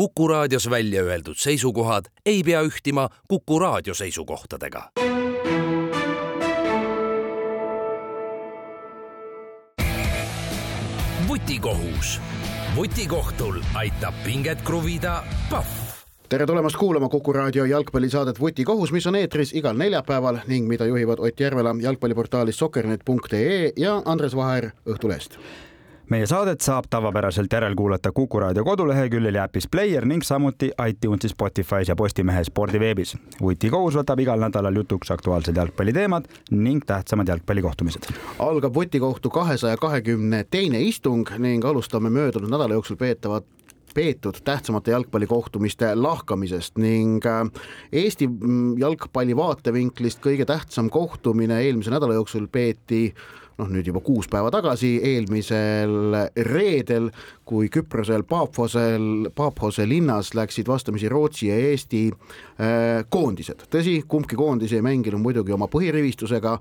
Kuku raadios välja öeldud seisukohad ei pea ühtima Kuku raadio seisukohtadega. vutikohus. vutikohtul aitab pinget kruvida Pahv tere tulemast kuulama Kuku raadio jalgpallisaadet Vutikohus, mis on eetris igal neljapäeval ning mida juhivad Ott Järvela jalgpalliportaalist soccernet.ee ja Andres Vaher Õhtulehest meie saadet saab tavapäraselt järelkuulata Kuku raadio koduleheküljel ja äpis Player ning samuti iTunesis, Spotify's ja Postimehe spordiveebis. vutikohus võtab igal nädalal jutuks aktuaalsed jalgpalliteemad ning tähtsamad jalgpallikohtumised. algab vutikohtu kahesaja kahekümne teine istung ning alustame möödunud nädala jooksul peetavat peetud tähtsamate jalgpallikohtumiste lahkamisest ning äh, Eesti mm, jalgpalli vaatevinklist kõige tähtsam kohtumine eelmise nädala jooksul peeti noh, nüüd juba kuus päeva tagasi, eelmisel reedel, kui Küprosel Paaphosel, Paaphose linnas läksid vastamisi Rootsi ja Eesti äh, koondised. tõsi, kumbki koondis ei mänginud muidugi oma põhirivistusega,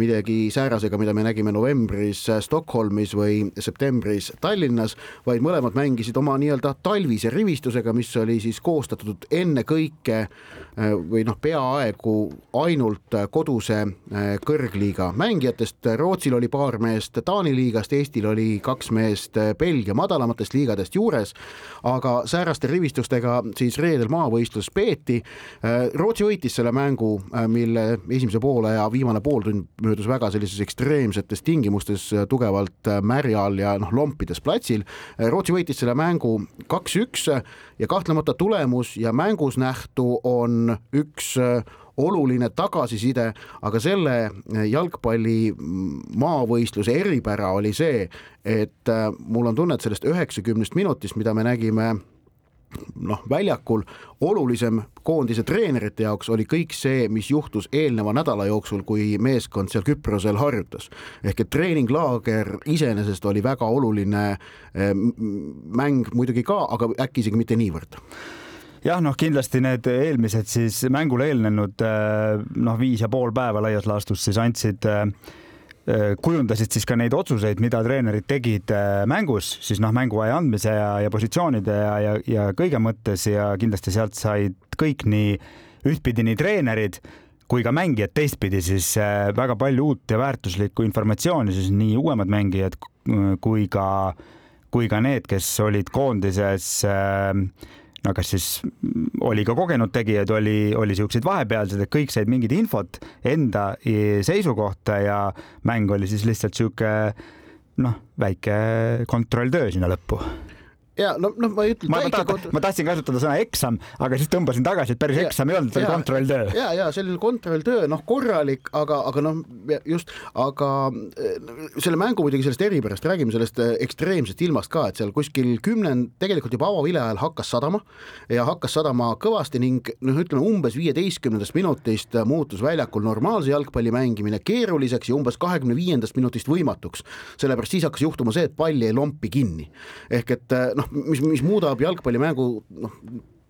midagi säärasega, mida me nägime novembris Stockholmis või septembris Tallinnas, vaid mõlemad mängisid oma nii-öelda talvise rivistusega, mis oli siis koostatud ennekõike äh, või noh, peaaegu ainult koduse äh, kõrgliiga mängijatest, Rootsil oli paar meest Taani liigast, Eestil oli kaks meest Belgia madalamatest liigadest juures, aga sääraste rivistustega siis reedel maavõistlus peeti. Rootsi võitis selle mängu, mille esimese poole ja viimane pooltund möödus väga sellises ekstreemsetes tingimustes, tugevalt märjal ja noh, lompides platsil. Rootsi võitis selle mängu kaks-üks ja kahtlemata tulemus ja mängus nähtu on üks oluline tagasiside, aga selle jalgpalli maavõistluse eripära oli see, et äh, mul on tunne, et sellest üheksakümnest minutist, mida me nägime noh, väljakul olulisem koondise treenerite jaoks oli kõik see, mis juhtus eelneva nädala jooksul, kui meeskond seal Küprosel harjutas. ehk et treeninglaager iseenesest oli väga oluline äh, mäng muidugi ka, aga äkki isegi mitte niivõrd jah, noh, kindlasti need eelmised siis mängule eelnenud äh, noh, viis ja pool päeva laias laastus siis andsid äh, äh, kujundasid siis ka neid otsuseid, mida treenerid tegid mängus, siis noh, mänguaja andmise ja, ja positsioonide ja, ja, ja kõige mõttes ja kindlasti sealt said kõik nii ühtpidi nii treenerid kui ka mängijad teistpidi siis väga palju uut ja väärtuslikku informatsiooni, siis nii uuemad mängijad kui ka, kui ka need, kes olid koondises äh, no kas siis oli ka kogenud tegijaid, oli, oli siukseid vahepealseid, et kõik said mingit infot enda seisukohta ja mäng oli siis lihtsalt sihuke noh, väike kontrolltöö sinna lõppu ja no, noh, ma ei ütle. ma, ma, kont... ma tahtsin kasutada sõna eksam, aga siis tõmbasin tagasi, et päris ja, eksam ei olnud, see oli kontrolltöö. ja, ja selline kontrolltöö, noh, korralik, aga, aga noh, just, aga eh, selle mängu muidugi sellest eripärast, räägime sellest eh, ekstreemsest ilmast ka, et seal kuskil kümnend, tegelikult juba avavile ajal hakkas sadama ja hakkas sadama kõvasti ning noh, ütleme umbes viieteistkümnendast minutist muutus väljakul normaalse jalgpalli mängimine keeruliseks ja umbes kahekümne viiendast minutist võimatuks. sellepärast siis hakkas juhtuma see, et pall jäi lompi kinni. ehk et eh, noh, noh, mis, mis muudab jalgpallimängu noh,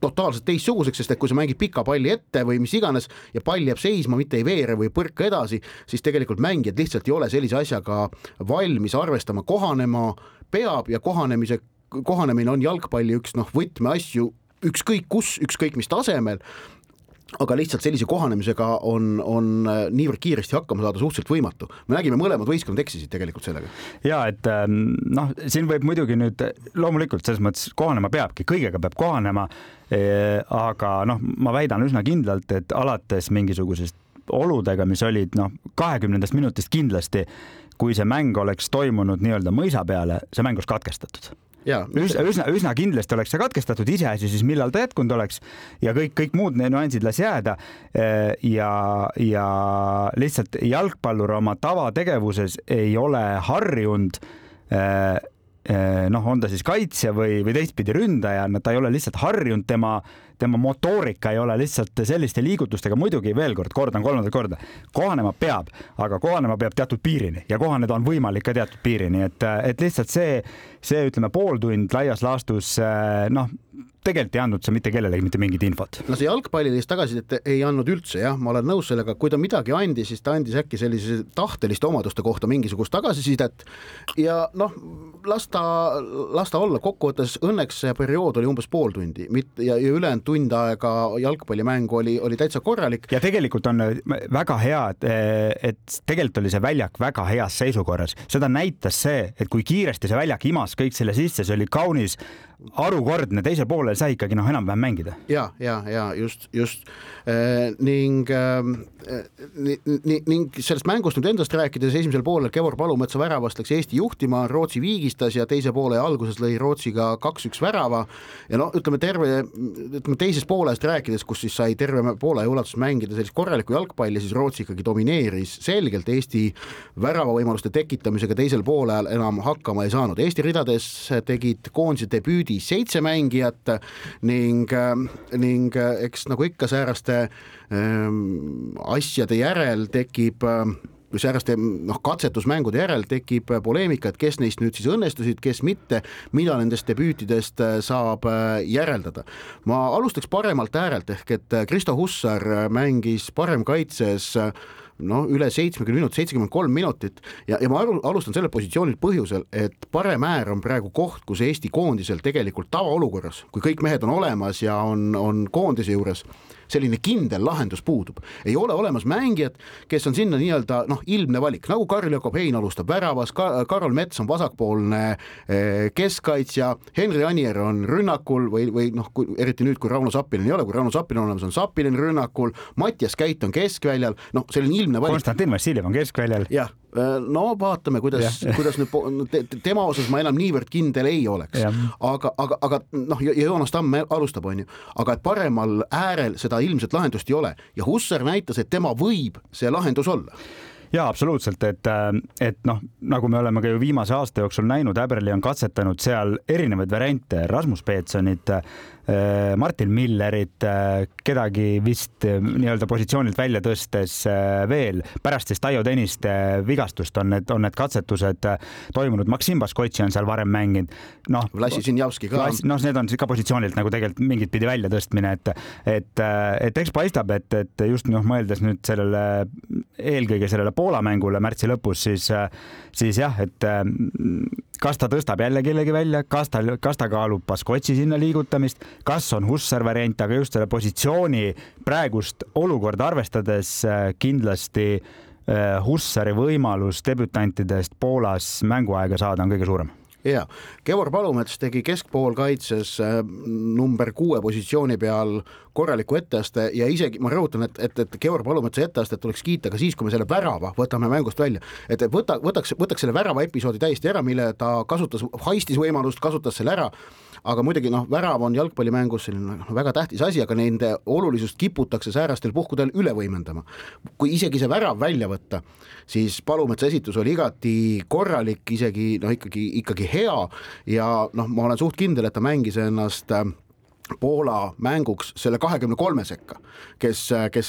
totaalselt teistsuguseks, sest et kui sa mängid pika palli ette või mis iganes ja pall jääb seisma, mitte ei veere või põrka edasi, siis tegelikult mängijad lihtsalt ei ole sellise asjaga valmis arvestama, kohanema peab ja kohanemise, kohanemine on jalgpalli üks noh, võtmeasju ükskõik kus, ükskõik mis tasemel aga lihtsalt sellise kohanemisega on, on äh, niivõrd kiiresti hakkama saada suhteliselt võimatu. me nägime, mõlemad võistkonnad eksisid tegelikult sellega. ja et ähm, noh, siin võib muidugi nüüd loomulikult selles mõttes kohanema peabki, kõigega peab kohanema. Aga noh, ma väidan üsna kindlalt, et alates mingisugusest oludega, mis olid noh, kahekümnendast minutist kindlasti, kui see mäng oleks toimunud nii-öelda mõisa peale, see mäng oleks katkestatud üsna, üsna, üsna kindlasti oleks see katkestatud, iseasi siis millal ta jätkunud oleks ja kõik, kõik muud nüansid las jääda. ja, ja lihtsalt jalgpallur oma tavategevuses ei ole harjunud noh, on ta siis kaitsja või, või teistpidi ründaja, ta ei ole lihtsalt harjunud tema tema motoorika ei ole lihtsalt selliste liigutustega, muidugi veel kord, kordan kolmandat korda, kohanema peab, aga kohanema peab teatud piirini ja kohaneda on võimalik ka teatud piirini, et, et lihtsalt see, see ütleme pool tund laias laastus noh, tegelikult ei andnud see mitte kellelegi mitte mingit infot. no see jalgpallilist tagasisidet ei andnud üldse jah, ma olen nõus sellega, kui ta midagi andis, siis ta andis äkki sellise tahteliste omaduste kohta mingisugust tagasisidet ja noh, las ta, las ta olla, kokkuvõttes õnneks see periood oli umbes pool tundi, mitte ja, ja ülejäänud tund aega jalgpallimängu oli, oli täitsa korralik. ja tegelikult on väga hea, et, et tegelikult oli see väljak väga heas seisukorras, seda näitas see, et kui kiiresti see väljak imas kõik selle sisse, see oli kaunis harukordne, teisel poolel sai ikkagi noh, enam-vähem mängida. ja, ja, ja just, just äh, ning äh, ning, ning sellest mängust nüüd endast rääkides, esimesel poolel Kevor Palumetsa väravast läks Eesti juhtima, Rootsi viigistas ja teise poole alguses lõi Rootsiga kaks-üks värava ja no ütleme terve, ütleme teisest poolest rääkides, kus siis sai terve poole ulatuses mängida sellist korralikku jalgpalli, siis Rootsi ikkagi domineeris selgelt Eesti väravavõimaluste tekitamisega teisel poolel enam hakkama ei saanud. Eesti ridades tegid koondise debüüdi Eestis seitse mängijat ning, ning eks nagu ikka sääraste ähm, asjade järel tekib äh, kui sääraste noh, katsetusmängude järel tekib poleemika, et kes neist nüüd siis õnnestusid, kes mitte, mida nendest debüütidest äh, saab äh, järeldada. ma alustaks paremalt äärelt ehk et Kristo Hussar mängis paremkaitses noh, üle seitsmekümne minutit, seitsekümmend kolm minutit. Ja, ja ma aru, alustan sellel positsioonil põhjusel, et parem äär on praegu koht, kus Eesti koondisel tegelikult tavaolukorras, kui kõik mehed on olemas ja on, on koondise juures selline kindel lahendus puudub. ei ole olemas mängijat, kes on sinna nii-öelda noh, ilmne valik, nagu Karl-Jakob Hein alustab väravas Ka, Karol Mets on vasakpoolne eh, keskkaitsja, Henri Anier on rünnakul või, või noh, eriti nüüd, kui Rauno Sappinen ei ole, kui Rauno Sappinen on olemas, on Sappinen rünnakul, Mattias Käit on keskväljal, noh, selline ilmne valik. Konstantin Vassiljev on keskväljal. jah no vaatame, kuidas, kuidas nüüd te, tema osas ma enam niivõrd kindel ei oleks, aga, aga, aga noh, ja Joonas Tamm alustab, onju, aga et paremal äärel seda ilmset lahendust ei ole. Ja Hussar näitas, et tema võib see lahendus olla. Jaa, absoluutselt, et, äh, et noh, nagu me oleme ka ju viimase aasta jooksul näinud, Äberli on katsetanud seal erinevaid variante, Rasmus Peetsonit, äh, Martin Millerit, äh, kedagi vist nii-öelda positsioonilt välja tõstes veel, pärast siis Taio Tõniste vigastust on need, on need katsetused toimunud, Maksim Baskotši on seal varem mänginud, noh. Vlassi Sinjavski ka. noh, need on ka positsioonilt nagu tegelikult mingit pidi välja tõstmine, et, et, et eks paistab, et, et just noh, mõeldes nüüd sellele eelkõige sellele Poola mängule märtsi lõpus, siis, siis jah, et kas ta tõstab jälle kellegi välja, kas ta, kas ta kaalub Baskotši sinna liigutamist, kas on Hussar variant, aga just selle positsiooni praegust olukorda arvestades kindlasti Hussari võimalus debütantidest Poolas mänguaega saada on kõige suurem ja Kevor Palumets tegi keskpoolkaitses äh, number kuue positsiooni peal korraliku etteaste ja isegi ma rõhutan, et, et, et Georg Palumetsa etteastet tuleks kiita ka siis, kui me selle värava võtame mängust välja. et võta, võtaks, võtaks selle värava episoodi täiesti ära, mille ta kasutas, haistis võimalust, kasutas selle ära, aga muidugi noh, värav on jalgpallimängus selline noh, väga tähtis asi, aga nende olulisust kiputakse säärastel puhkudel üle võimendama. kui isegi see värav välja võtta, siis Palumetsa esitus oli igati korralik, isegi noh, ikkagi, ikkagi hea ja noh, ma olen suht kindel, et ta mängis ennast äh, Poola mänguks selle kahekümne kolme sekka, kes, kes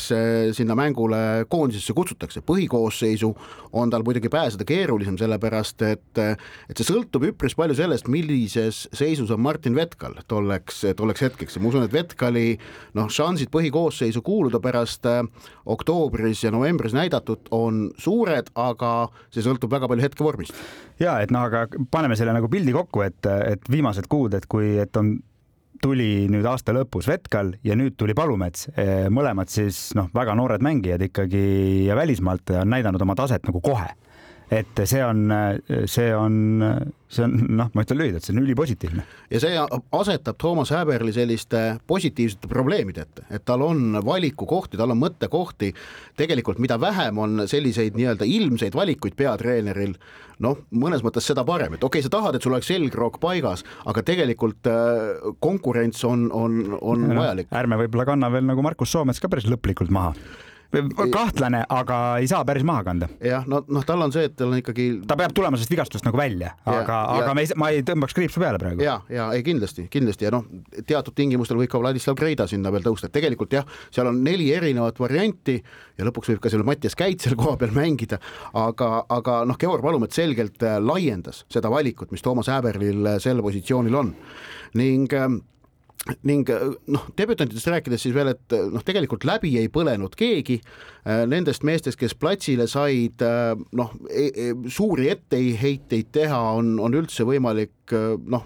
sinna mängule koondisesse kutsutakse. põhikoosseisu on tal muidugi pääseda keerulisem, sellepärast et, et see sõltub üpris palju sellest, millises seisus on Martin Vetkal tolleks, tolleks hetkeks ja ma usun, et Vetkali noh, šansid põhikoosseisu kuuluda pärast äh, oktoobris ja novembris näidatud on suured, aga see sõltub väga palju hetkevormist. ja et noh, aga paneme selle nagu pildi kokku, et, et viimased kuud, et kui, et on tuli nüüd aasta lõpus Vetkal ja nüüd tuli Palumets, mõlemad siis noh, väga noored mängijad ikkagi ja välismaalt on näidanud oma taset nagu kohe. Et see on, see on, see on noh, ma ütlen lühidalt, see on ülipositiivne. ja see asetab Toomas Häberli selliste positiivsete probleemide ette, et tal on valikukohti, tal on mõttekohti, tegelikult mida vähem on selliseid nii-öelda ilmseid valikuid peatreeneril, noh, mõnes mõttes seda parem, et okei okay,, sa tahad, et sul oleks selgroog paigas, aga tegelikult äh, konkurents on, on, on no, vajalik. ärme võib-olla kanna veel nagu Markus Soomets ka päris lõplikult maha kahtlane, aga ei saa päris maha kanda. jah, no noh, tal on see, et tal on ikkagi. ta peab tulema sellest vigastust nagu välja, aga, aga me ei, ma ei tõmbaks kriipsu peale praegu. ja, ja ei kindlasti, kindlasti ja noh, teatud tingimustel võib ka Vladislav Kreida sinna veel tõusta, et tegelikult jah, seal on neli erinevat varianti ja lõpuks võib ka seal Mattias Käit seal koha peal mängida, aga, aga noh, Georg Valumet selgelt äh, laiendas seda valikut, mis Toomas Häberlil äh, sel positsioonil on ning ähm, ning noh, debütantidest rääkides siis veel, et noh, tegelikult läbi ei põlenud keegi äh, nendest meestest, kes platsile said, noh, e, e, suuri etteheiteid teha on, on üldse võimalik noh,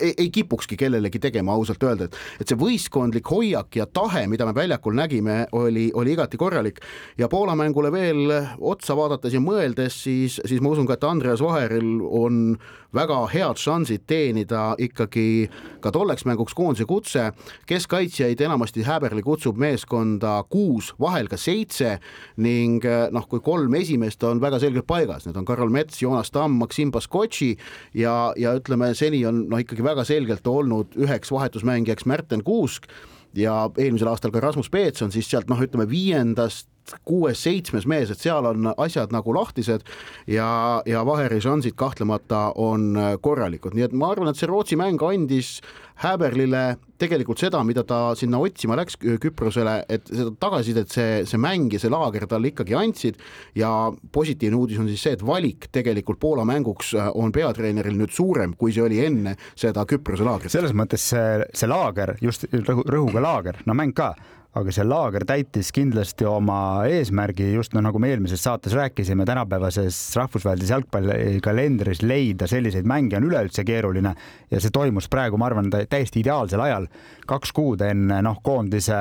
ei, ei kipukski kellelegi tegema, ausalt öelda, et, et see võistkondlik hoiak ja tahe, mida me väljakul nägime, oli, oli igati korralik ja Poola mängule veel otsa vaadates ja mõeldes, siis, siis ma usun ka, et Andreas Vaheril on väga head šansid teenida ikkagi ka tolleks mänguks koondise kutse. keskkaitsjaid enamasti Häberli kutsub meeskonda kuus, vahel ka seitse ning noh, kui kolm esimest on väga selgelt paigas, need on Karol Mets, Joonas Tamm, Maksim Baskotši ja, ja ütleme, seni on noh, ikkagi väga selgelt olnud üheks vahetusmängijaks Märten Kuusk ja eelmisel aastal ka Rasmus Peetson, siis sealt noh, ütleme viiendast kuues-seitsmes mees, et seal on asjad nagu lahtised ja, ja Vaheri šansid kahtlemata on korralikud, nii et ma arvan, et see Rootsi mäng andis Häberlile tegelikult seda, mida ta sinna otsima läks Küprosele, et seda tagasisidet see, see mäng ja see laager talle ikkagi andsid ja positiivne uudis on siis see, et valik tegelikult Poola mänguks on peatreeneril nüüd suurem, kui see oli enne seda Küprose laagrit. selles mõttes see, see laager, just rõhu, rõhuga laager, no mäng ka aga see laager täitis kindlasti oma eesmärgi just no nagu me eelmises saates rääkisime, tänapäevases rahvusvahelises jalgpallikalendris leida selliseid mänge on üleüldse keeruline. Ja see toimus praegu, ma arvan, täiesti ideaalsel ajal, kaks kuud enne noh, koondise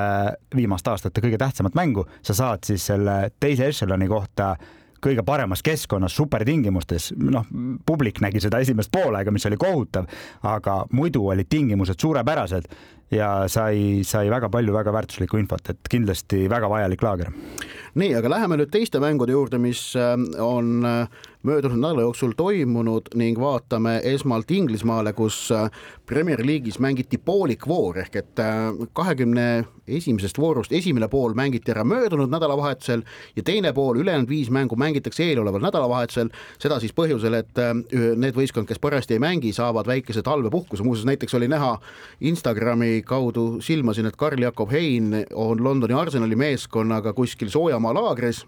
viimaste aastate kõige tähtsamat mängu, sa saad siis selle teise ešeloni kohta kõige paremas keskkonnas, supertingimustes, noh, publik nägi seda esimest poolega, mis oli kohutav, aga muidu olid tingimused suurepärased ja sai, sai väga palju väga väärtuslikku infot, et kindlasti väga vajalik laager. nii, aga läheme nüüd teiste mängude juurde, mis äh, on äh, möödunud nädala jooksul toimunud ning vaatame esmalt Inglismaale, kus äh, Premier League'is mängiti poolikvoor ehk et kahekümne esimesest voorust esimene pool mängiti ära möödunud nädalavahetusel ja teine pool, ülejäänud viis mängu mängitakse eeloleval nädalavahetusel, seda siis põhjusel, et need võistkond, kes parajasti ei mängi, saavad väikese talvepuhkuse, muuseas näiteks oli näha Instagrami kaudu silmasin, et Karl-Jakob Hein on Londoni Arsenali meeskonnaga kuskil soojamaa laagris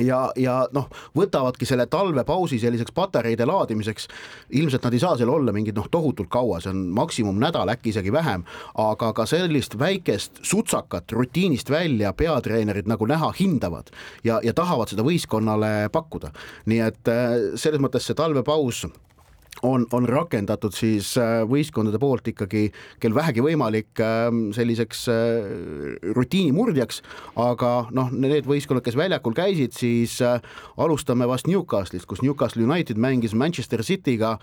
ja, ja noh, võtavadki selle talvepausi selliseks patareide laadimiseks. ilmselt nad ei saa seal olla mingid noh, tohutult kaua, see on maksimum nädal, äkki isegi vähem, aga ka sellist väikest sutsakat rutiinist välja peatreenerid nagu näha hindavad ja, ja tahavad seda võistkonnale pakkuda. nii et äh, selles mõttes see talvepaus on, on rakendatud siis äh, võistkondade poolt ikkagi, kel vähegi võimalik ähm, selliseks äh, rutiinimurdjaks, aga noh, need võistkonnad, kes väljakul käisid, siis äh, alustame vast Newcastle'ist, kus Newcastle United mängis Manchester City'ga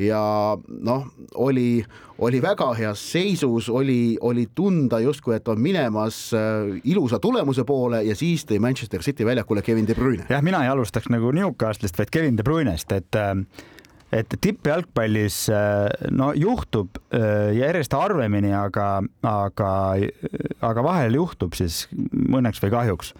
ja noh, oli, oli väga heas seisus, oli, oli tunda justkui, et on minemas ilusa tulemuse poole ja siis tõi Manchester City väljakule Kevin De Bruyne. jah, mina ei alustaks nagu Newcastle'ist, vaid Kevin De Bruynest, et äh et tippjalgpallis äh, no juhtub äh, järjest harvemini, aga, aga, aga vahel juhtub siis õnneks või kahjuks,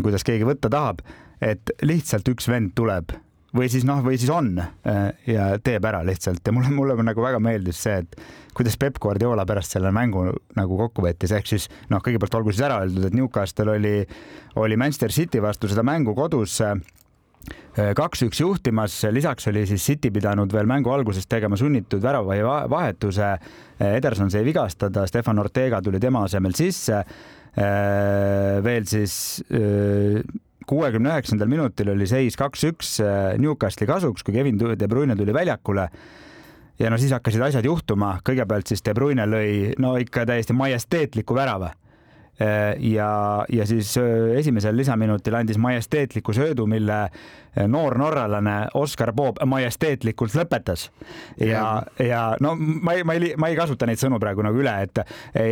kuidas keegi võtta tahab, et lihtsalt üks vend tuleb või siis noh, või siis on äh, ja teeb ära lihtsalt. Ja mulle, mulle nagu väga meeldis see, et kuidas Peep Guardiola pärast selle mängu nagu kokku võttis, ehk siis noh, kõigepealt olgu siis ära öeldud, et Newcastle oli, oli Manchester City vastu seda mängu kodus kaks-üks juhtimas, lisaks oli siis City pidanud veel mängu alguses tegema sunnitud värava vahetuse. Äh, Ederson sai vigastada, Stefan Ortega tuli tema asemel sisse. Äh, veel siis kuuekümne üheksandal minutil oli seis kaks-üks Newcastli kasuks, kui Kevin De Bruyne tuli väljakule ja no siis hakkasid asjad juhtuma, kõigepealt siis De Bruyne lõi no ikka täiesti majesteetliku värava ja, ja siis esimesel lisaminutil andis majesteetliku söödu, mille noor norralane Oskar Poob majesteetlikult lõpetas. ja, ja no ma ei, ma ei, ma ei kasuta neid sõnu praegu nagu üle, et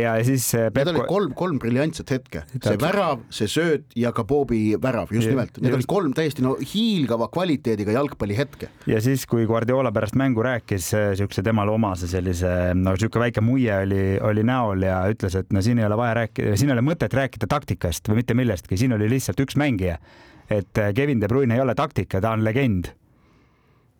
ja siis. Need olid kolm, kolm briljantset hetke, see värav, see sööt ja ka Boobi värav, just ja, nimelt, need olid kolm täiesti no hiilgava kvaliteediga jalgpallihetke. ja siis, kui Guardiola pärast mängu rääkis siukse temale omase sellise, no sihuke väike muie oli, oli näol ja ütles, et no siin ei ole vaja rääkida, siin ei ole mõtet rääkida taktikast või mitte millestki, siin oli lihtsalt üks mängija. Et äh, Kevin De Bruyne ei ole taktika, ta on legend.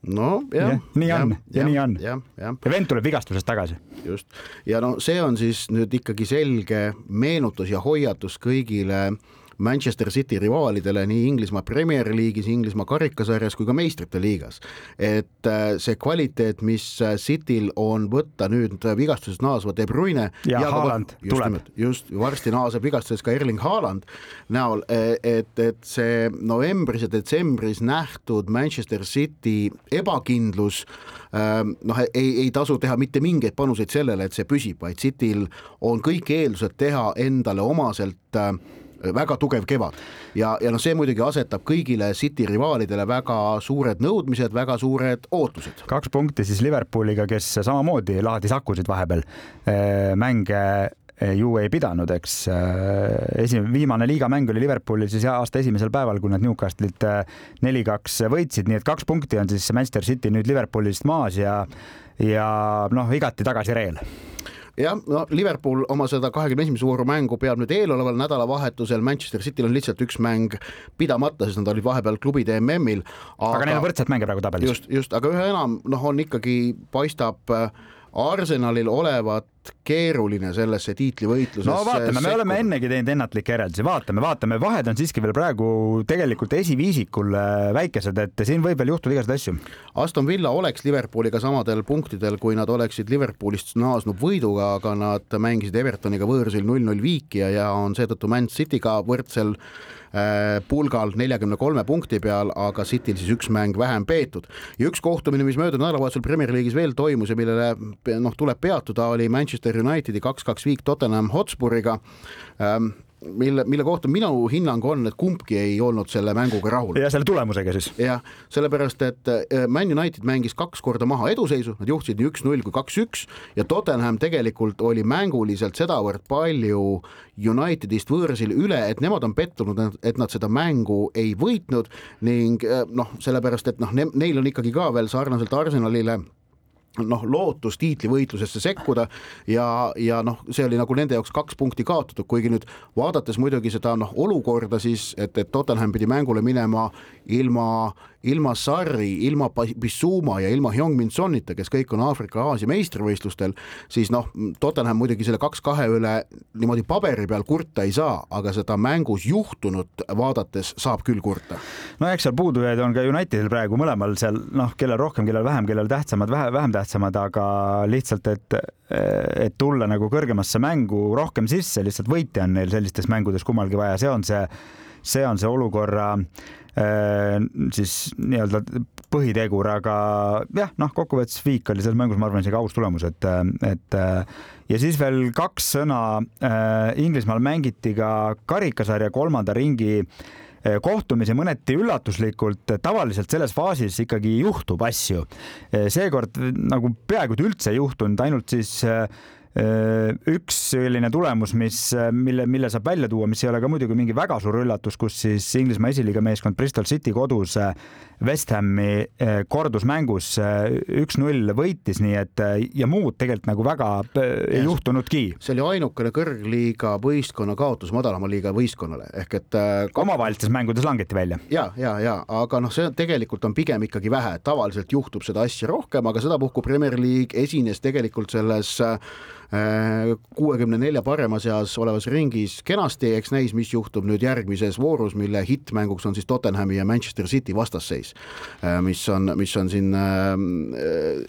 no jah ja,. nii on ja, ja nii on. ja, ja. ja vend tuleb vigastusest tagasi. just ja no see on siis nüüd ikkagi selge meenutus ja hoiatus kõigile äh, Manchester City rivaalidele nii Inglismaa Premier League'is, Inglismaa karikasarjas kui ka meistrite liigas. et äh, see kvaliteet, mis äh, Cityl on võtta nüüd vigastusest naasva De Bruyne ja, ja Haaland tuleb. just, varsti naaseb vigastusest ka Erling Haaland näol, e, et, et see novembris ja detsembris nähtud Manchester City ebakindlus ähm, noh, ei, ei tasu teha mitte mingeid panuseid sellele, et see püsib, vaid Cityl on kõik eeldused teha endale omaselt äh, väga tugev kevad ja, ja noh, see muidugi asetab kõigile City rivaalidele väga suured nõudmised, väga suured ootused. kaks punkti siis Liverpooliga, kes samamoodi laadis akusid vahepeal äh, mänge äh, ju ei pidanud, eks. Äh, esimene, viimane liigamäng oli Liverpoolil siis aasta esimesel päeval, kui nad Newcastlit neli-kaks võitsid, nii et kaks punkti on siis Manchester City nüüd Liverpoolist maas ja, ja noh, igati tagasi reel jah, no Liverpool oma seda kahekümne esimese vooru mängu peab nüüd eeloleval nädalavahetusel, Manchester Cityl on lihtsalt üks mäng pidamata, sest nad olid vahepeal klubide MM-il. aga neil on võrdselt mänge praegu tabelis. just, just, aga üha enam noh, on ikkagi paistab äh, Arsenalil olevat keeruline sellesse tiitlivõitlusesse. no vaatame, me oleme ennegi teinud ennatlikke järeldusi, vaatame, vaatame, vahed on siiski veel praegu tegelikult esiviisikul äh, väikesed, et siin võib veel juhtuda igasuguseid asju. Aston Villa oleks Liverpooliga samadel punktidel, kui nad oleksid Liverpoolist naasnud võiduga, aga nad mängisid Evertoniga võõrsil null-null viiki ja, ja on seetõttu Man Cityga võrdsel pulgal neljakümne kolme punkti peal, aga Cityl siis üks mäng vähem peetud. ja üks kohtumine, mis möödunud nädalavahetusel Premier League'is veel toimus ja millele noh, tuleb peatuda, oli Manchester Unitedi kaks-kaks viik Tottenham Hotspuriga ähm, mille, mille kohta minu hinnang on, et kumbki ei olnud selle mänguga rahul. ja selle tulemusega siis? jah, sellepärast et äh, Man United mängis kaks korda maha eduseisu, nad juhtisid nii üks-null kui kaks-üks ja Tottenham tegelikult oli mänguliselt sedavõrd palju Unitedist võõrsil üle, et nemad on pettunud, et nad seda mängu ei võitnud ning äh, noh, sellepärast et noh ne, neil on ikkagi ka veel sarnaselt Arsenalile noh, lootus tiitlivõitlusesse sekkuda ja, ja noh, see oli nagu nende jaoks kaks punkti kaotatud, kuigi nüüd vaadates muidugi seda noh, olukorda siis, et, et Tottenham pidi mängule minema ilma, ilma Sarri, ilma Bissouma ja ilma Hyung-Min Sonita, kes kõik on Aafrika-Aasia meistrivõistlustel, siis noh, Tottenham muidugi selle kaks-kahe üle niimoodi paberi peal kurta ei saa, aga seda mängus juhtunut vaadates saab küll kurta. no eks seal puudujaid on ka Unitedil praegu mõlemal seal noh, kellel rohkem, kellel vähem, kellel tähtsamad, vähe, vähem tähtsamad, aga lihtsalt, et, et tulla nagu kõrgemasse mängu rohkem sisse, lihtsalt võitja on neil sellistes mängudes kummalgi vaja, see on see, see on see olukorra äh, siis nii-öelda põhitegur, aga jah, noh, kokkuvõttes viik oli selles mängus, ma arvan, isegi aus tulemus, et, et ja siis veel kaks sõna. Äh, Inglismaal mängiti ka karikasarja kolmanda ringi äh, kohtumisi mõneti üllatuslikult, tavaliselt selles faasis ikkagi juhtub asju. Seekord nagu peaaegu et üldse ei juhtunud, ainult siis Äh, üks selline tulemus, mis, mille, mille saab välja tuua, mis ei ole ka muidugi mingi väga suur üllatus, kus siis Inglismaa esiliiga meeskond Bristol City kodus äh, West Hami äh, kordusmängus üks-null võitis, nii et ja muud tegelikult nagu väga ei juhtunudki. see oli ainukene kõrgliiga võistkonna kaotus madalama liiga võistkonnale ehk et kak... omavahelistes mängudes langeti välja. ja, ja, ja aga noh, see tegelikult on pigem ikkagi vähe, tavaliselt juhtub seda asja rohkem, aga sedapuhku Premier League esines tegelikult selles kuuekümne nelja parema seas olevas ringis kenasti, eks näis, mis juhtub nüüd järgmises voorus, mille hittmänguks on siis Tottenhami ja Manchester City vastasseis, äh, mis on, mis on siin äh,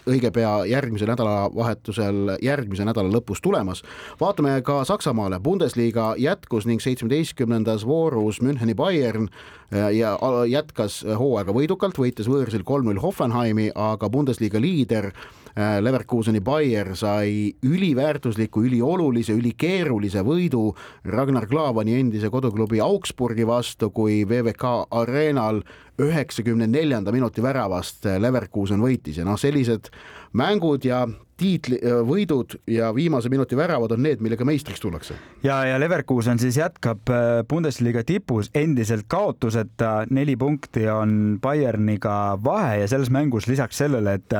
õige pea järgmisel nädalavahetusel, järgmise nädala lõpus tulemas. vaatame ka Saksamaale, Bundesliga jätkus ning seitsmeteistkümnendas voorus Müncheni Bayern ja jätkas hooaega võidukalt, võites võõrsil kolm-null Hoffenheimi, aga Bundesliga liider Äh, Leverkuseni Bayer sai üliväärtusliku, üliolulise, ülikeerulise võidu Ragnar Klavani endise koduklubi Augsburgi vastu, kui VVK Arenal üheksakümne neljanda minuti väravast Leverkusen võitis. Ja noh, sellised mängud ja tiitli, äh, võidud ja viimase minuti väravad on need, millega meistriks tullakse. ja, ja Leverkusen siis jätkab äh, Bundesliga tipus endiselt kaotuseta, neli punkti on Bayerniga vahe ja selles mängus lisaks sellele, et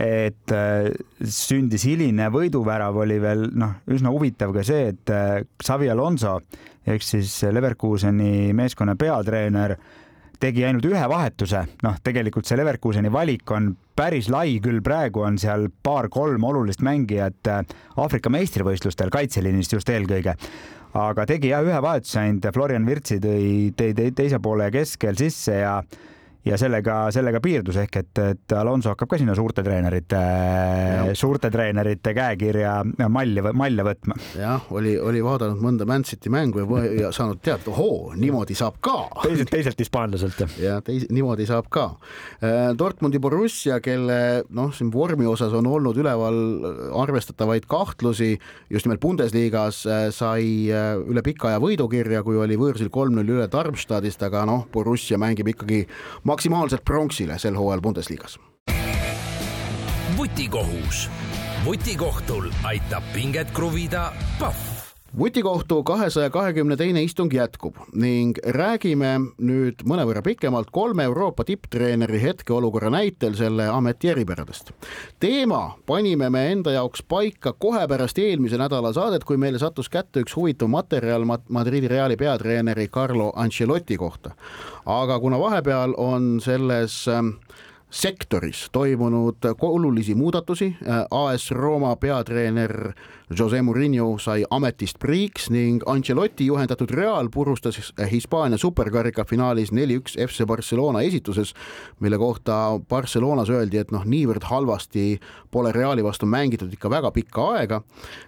et sündis hiline võiduvärav, oli veel noh, üsna huvitav ka see, et Xavi Alonso ehk siis Leverkuseni meeskonna peatreener tegi ainult ühe vahetuse, noh, tegelikult see Leverkuseni valik on päris lai, küll praegu on seal paar-kolm olulist mängijat Aafrika meistrivõistlustel kaitseliinist just eelkõige. Aga tegi jah ühe vahetuse ainult, Florian Virtsi tõi, tõi teise poole keskel sisse ja ja sellega, sellega piirdus ehk et, et Alonso hakkab ka sinna suurte treenerite, suurte treenerite käekirja malli, malja võtma. jah, oli, oli vaadanud mõnda Man City mängu ja, ja saanud teada, ohoo, niimoodi saab ka. teiselt, teiselt hispaanlaselt. ja teis-, niimoodi saab ka. Äh, Dortmundi Borussia, kelle noh, siin vormi osas on olnud üleval arvestatavaid kahtlusi, just nimelt Bundesliga-s äh, sai äh, üle pika aja võidukirja, kui oli võõrsil kolm-null üle Darmstadist, aga noh, Borussia mängib ikkagi maksimaalselt pronksile sel hooajal Bundesliga's. vutikohus, vutikohtul aitab pinget kruvida Pahv vutikohtu kahesaja kahekümne teine istung jätkub ning räägime nüüd mõnevõrra pikemalt kolme Euroopa tipptreeneri hetkeolukorra näitel selle ameti eripäradest. teema panime me enda jaoks paika kohe pärast eelmise nädala saadet, kui meile sattus kätte üks huvitav materjal Madridi Reali peatreeneri Carlo Ancelotti kohta. aga kuna vahepeal on selles ähm, sektoris toimunud olulisi muudatusi, AS Rooma peatreener Jose Murillo sai ametist priiks ning Ancelotti juhendatud Real purustas Hispaania superkarika finaalis neli-üks FC Barcelona esituses, mille kohta Barcelonas öeldi, et noh, niivõrd halvasti pole Reali vastu mängitud ikka väga pikka aega,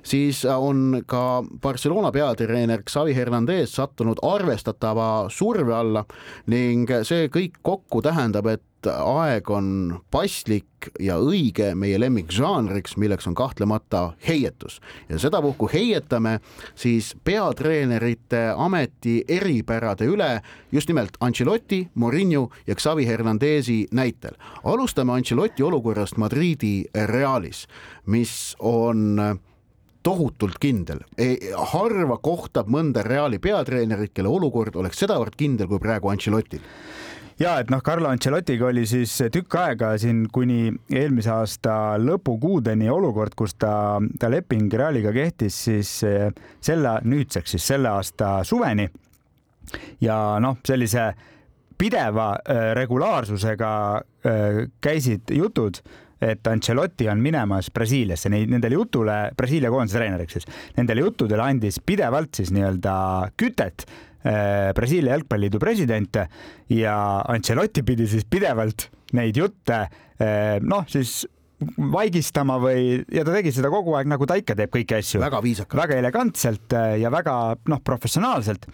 siis on ka Barcelona peatreener Xavi Hernandez sattunud arvestatava surve alla ning see kõik kokku tähendab, et aeg on paslik ja õige meie lemmikžanriks, milleks on kahtlemata heietus ja sedapuhku heietame siis peatreenerite ameti eripärade üle just nimelt Ancelotti, Morinho ja Xavi Hernandezi näitel. alustame Ancelotti olukorrast Madridi Realis, mis on tohutult kindel. harva kohtab mõnda Reali peatreenerit, kelle olukord oleks sedavõrd kindel kui praegu Ancelottil ja et noh, Carlo Ancelottiga oli siis tükk aega siin kuni eelmise aasta lõpukuudeni olukord, kus ta, ta leping Realiga kehtis siis eh, selle, nüüdseks siis selle aasta suveni. ja noh, sellise pideva eh, regulaarsusega eh, käisid jutud et Ancelotti on minemas Brasiiliasse, nendele jutule, Brasiilia koondise treeneriks siis, nendele juttudele andis pidevalt siis nii-öelda kütet Brasiilia jalgpalliliidu president ja Ancelotti pidi siis pidevalt neid jutte äh, noh, siis vaigistama või, ja ta tegi seda kogu aeg nagu ta ikka teeb kõiki asju. väga viisakalt. väga elegantselt äh, ja väga noh, professionaalselt.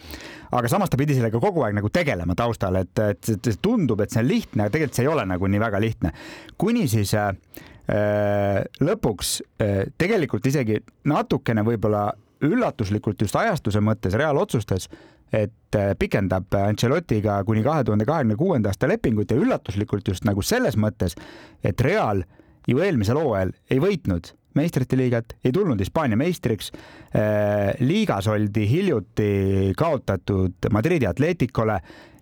aga samas ta pidi sellega kogu aeg nagu tegelema taustal, et, et, et tundub, et see on lihtne, aga tegelikult see ei ole nagu nii väga lihtne. kuni siis äh, lõpuks äh, tegelikult isegi natukene võib-olla üllatuslikult just ajastuse mõttes Real otsustas et äh, pikendab Ancelottiga kuni kahe tuhande kahekümne kuuenda aasta lepingut ja üllatuslikult just nagu selles mõttes, et Real ju eelmisel hooajal ei võitnud meistrite liigat, ei tulnud Hispaania meistriks. Äh, liigas oldi hiljuti kaotatud Madridi Atleticole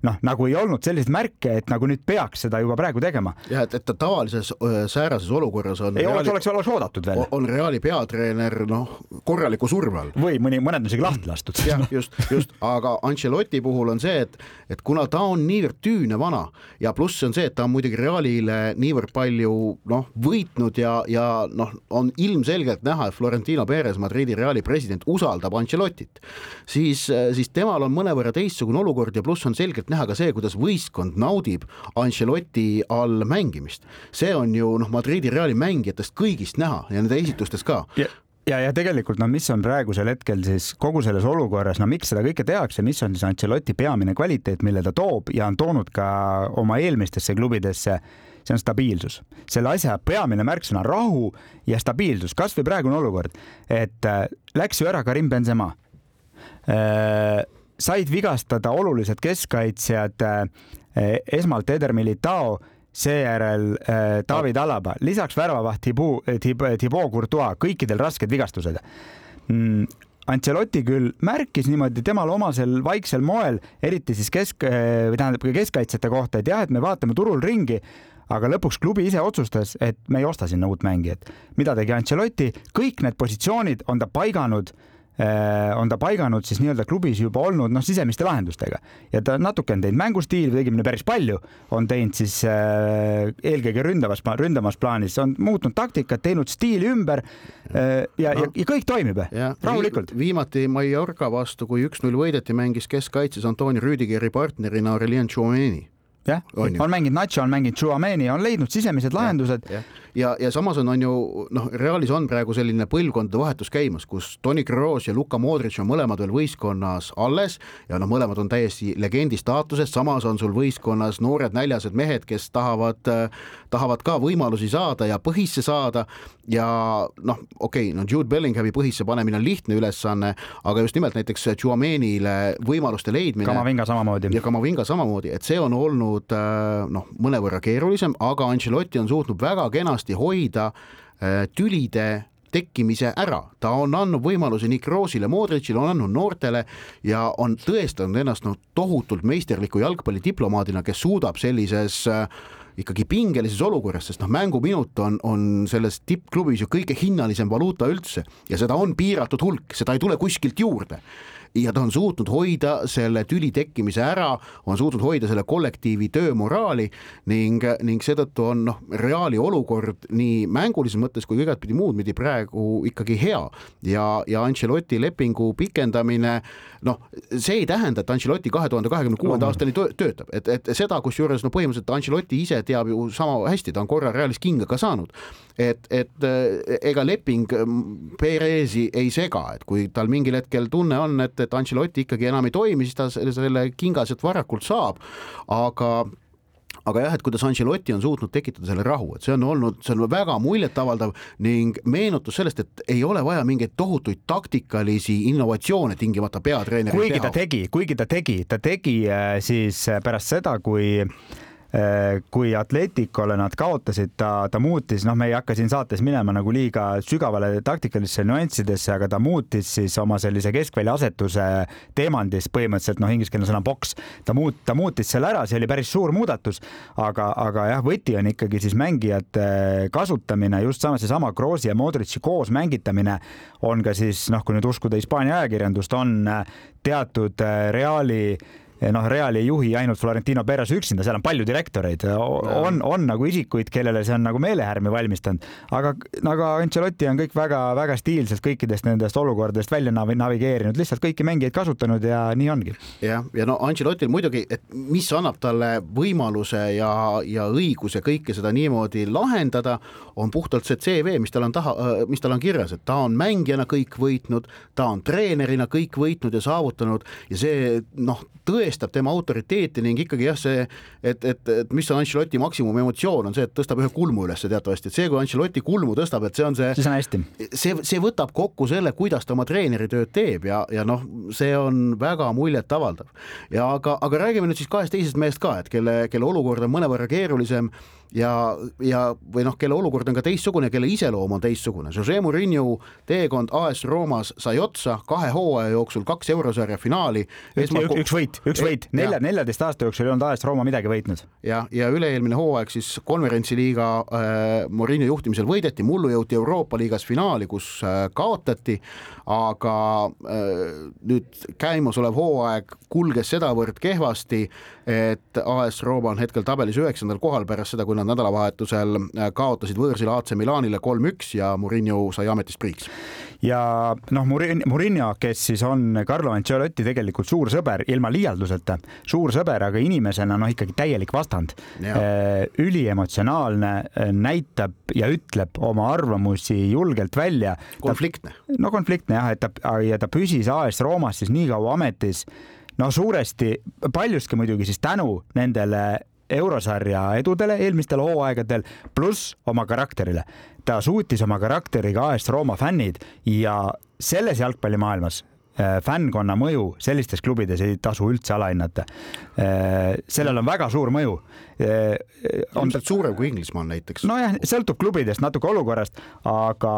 noh, nagu ei olnud selliseid märke, et nagu nüüd peaks seda juba praegu tegema. jah, et, et tavalises säärases olukorras on. ei oleks, oleks, oleks oodatud veel. on Reali peatreener noh, korraliku surve all. või mõni, mõned on isegi lahti lastud. jah, just, just, aga Ancelotti puhul on see, et, et kuna ta on niivõrd tüüne vana ja pluss on see, et ta on muidugi Realile niivõrd palju noh, võitnud ja, ja noh, on ilmselgelt näha, et Florentino Perez, Madridi Reali president, usaldab Ancelottit, siis, siis temal on mõnevõrra teistsugune olukord ja pluss on selgelt näha, näha ka see, kuidas võistkond naudib Ancelotti all mängimist. see on ju noh, Madridi Reali mängijatest kõigist näha ja nende esitustest ka ja ja, ja tegelikult no mis on praegusel hetkel siis kogu selles olukorras, no miks seda kõike tehakse, mis on siis Ancelotti peamine kvaliteet, mille ta toob ja on toonud ka oma eelmistesse klubidesse, see on stabiilsus. selle asja peamine märksõna rahu ja stabiilsus, kasvõi praegune olukord, et äh, läks ju ära Karim Benzema äh, said vigastada olulised keskkaitsjad eh, esmalt Eder Militao, seejärel eh, David Alaba, lisaks väravavaht Thibaut, Thibaut Courtois, kõikidel rasked vigastused mm,. Ancelotti küll märkis niimoodi temal omasel vaiksel moel, eriti siis kesk, eh, või tähendab ka keskkaitsjate kohta, et jah, et me vaatame turul ringi, aga lõpuks klubi ise otsustas, et me ei osta sinna uut mängijat. mida tegi Ancelotti, kõik need positsioonid on ta paiganud Äh, on ta paiganud siis nii-öelda klubis juba olnud noh, sisemiste lahendustega. Ja ta natuke on teinud mängustiili, õigemini päris palju. On teinud siis äh, eelkõige ründavas, ründamas plaanis, on muutnud taktikat, teinud stiili ümber äh, ja no., ja, ja kõik toimib rahulikult. Vi. viimati Mallorca vastu, kui üks-null võideti, mängis keskkaitses Antoni Rüüdigeri partnerina Aurelien Tchouameni jah, on, mänginud Nacho, on mänginud Tchouameni, on leidnud sisemised lahendused. ja, ja, ja samas on, on ju noh, Realis on praegu selline põlvkondade vahetus käimas, kus Toni Kroos ja Luka Modric on mõlemad veel võistkonnas alles ja noh, mõlemad on täiesti legendi staatuses, samas on sul võistkonnas noored näljased mehed, kes tahavad, tahavad ka võimalusi saada ja põhisse saada ja noh, okei okay,, no Jude Bellinghami põhisse panemine on lihtne ülesanne, aga just nimelt näiteks Tchouamenile võimaluste leidmine. Kamavinga samamoodi. ja Kamavinga samamoodi, et see on olnud olnud äh, noh, mõnevõrra keerulisem, aga Ancelotti on suutnud väga kenasti hoida äh, tülide tekkimise ära, ta on andnud võimaluse nii Kroosile, Modricile, on andnud noortele ja on tõestanud ennast noh, tohutult meisterliku jalgpallidiplomaadina, kes suudab sellises äh, ikkagi pingelises olukorras, sest noh, mänguminut on, on selles tippklubis ju kõige hinnalisem valuuta üldse. Ja seda on piiratud hulk, seda ei tule kuskilt juurde ja ta on suutnud hoida selle tüli tekkimise ära, on suutnud hoida selle kollektiivi töömoraali ning, ning seetõttu on noh, Reali olukord nii mängulises mõttes kui igatpidi muud pidi praegu ikkagi hea. Ja, ja Ancelotti lepingu pikendamine noh, see ei tähenda, et Ancelotti kahe tuhande kahekümne kuuenda aastani töötab, et, et seda, kusjuures no põhimõtteliselt Ancelotti ise teab ju sama hästi, ta on korra Realis kinga ka saanud, et, et ega leping Perezi ei sega, et kui tal mingil hetkel tunne on, et, et Ancelotti ikkagi enam ei toimi, siis ta selle kinga sealt varakult saab, aga aga jah, et kuidas Ancelotti on suutnud tekitada selle rahu, et see on olnud, see on väga muljetavaldav ning meenutus sellest, et ei ole vaja mingeid tohutuid taktikalisi innovatsioone tingimata peatreeneril teha. kuigi ta tegi, kuigi ta tegi, ta tegi äh, siis äh, pärast seda, kui kui Atleticole nad kaotasid, ta, ta muutis, noh, me ei hakka siin saates minema nagu liiga sügavale taktikalisse nüanssidesse, aga ta muutis siis oma sellise keskvälja asetuse teemandis põhimõtteliselt noh, ingliskeelne sõna boks, ta muut-, ta muutis selle ära, see oli päris suur muudatus, aga, aga jah, võti on ikkagi siis mängijate kasutamine, just sama seesama Kroosi ja Modritši koos mängitamine on ka siis noh, kui nüüd uskuda Hispaania ajakirjandust, on teatud äh, Reali noh, Reali ei juhi ainult Florentino Perez üksinda, seal on palju direktoreid, on, on nagu isikuid, kellele see on nagu meelehärmi valmistanud, aga nagu Ancelotti on kõik väga-väga stiilselt kõikidest nendest olukordadest välja navigeerinud, lihtsalt kõiki mängijaid kasutanud ja nii ongi. jah, ja no Ancelottil muidugi, et mis annab talle võimaluse ja, ja õiguse kõike seda niimoodi lahendada, on puhtalt see CV, mis tal on taha, mis tal on kirjas, et ta on mängijana kõik võitnud, ta on treenerina kõik võitnud ja saavutanud ja see noh, tõe tõestab tema autoriteeti ning ikkagi jah, see, et, et, et mis on Ancelotti maksimumemotsioon, on see, et tõstab ühe kulmu üles teatavasti, et see, kui Ancelotti kulmu tõstab, et see on see, siis on hästi. see, see võtab kokku selle, kuidas ta oma treeneritööd teeb ja, ja noh, see on väga muljetavaldav. ja aga, aga räägime nüüd siis kahest teisest mehest ka, et kelle, kelle olukord on mõnevõrra keerulisem ja, ja või noh, kelle olukord on ka teistsugune, kelle iseloom on teistsugune. Jose Murillo teekond AS Roomas sai otsa kahe hooaja jooksul kaks eurosarja finaali. üks võit, üks võit, nelja, neljateist aasta jooksul ei olnud AS Rooma midagi võitnud. ja, ja üle-eelmine hooaeg siis konverentsiliiga äh, Murillo juhtimisel võideti, mullu jõuti Euroopa liigas finaali, kus äh, kaotati, aga äh, nüüd käimasolev hooaeg kulges sedavõrd kehvasti, et AS Rooma on hetkel tabelis üheksandal kohal pärast seda, kui nad nädalavahetusel äh, kaotasid võõrsil AC Milanile kolm-üks ja Murillo sai ametist priiks. ja noh, Murillo, kes siis on Carlo Ancelotti tegelikult suur sõber, ilma liialduseta, suur sõber, aga inimesena noh, ikkagi täielik vastand. Äh, üliemotsionaalne, äh, näitab ja ütleb oma arvamusi julgelt välja. konfliktne. no konfliktne jah, et ta ja ta püsis AS Roomas siis nii kaua ametis no suuresti, paljuski muidugi siis tänu nendele eurosarja edudele eelmistel hooaegadel, pluss oma karakterile. ta suutis oma karakteriga AS Rooma fännid ja selles jalgpallimaailmas äh, fännkonna mõju sellistes klubides ei tasu üldse alahinnata. Äh, sellel on väga suur mõju. Äh, on ilmselt suurem kui Inglismaal näiteks. nojah, sõltub klubidest natuke olukorrast, aga,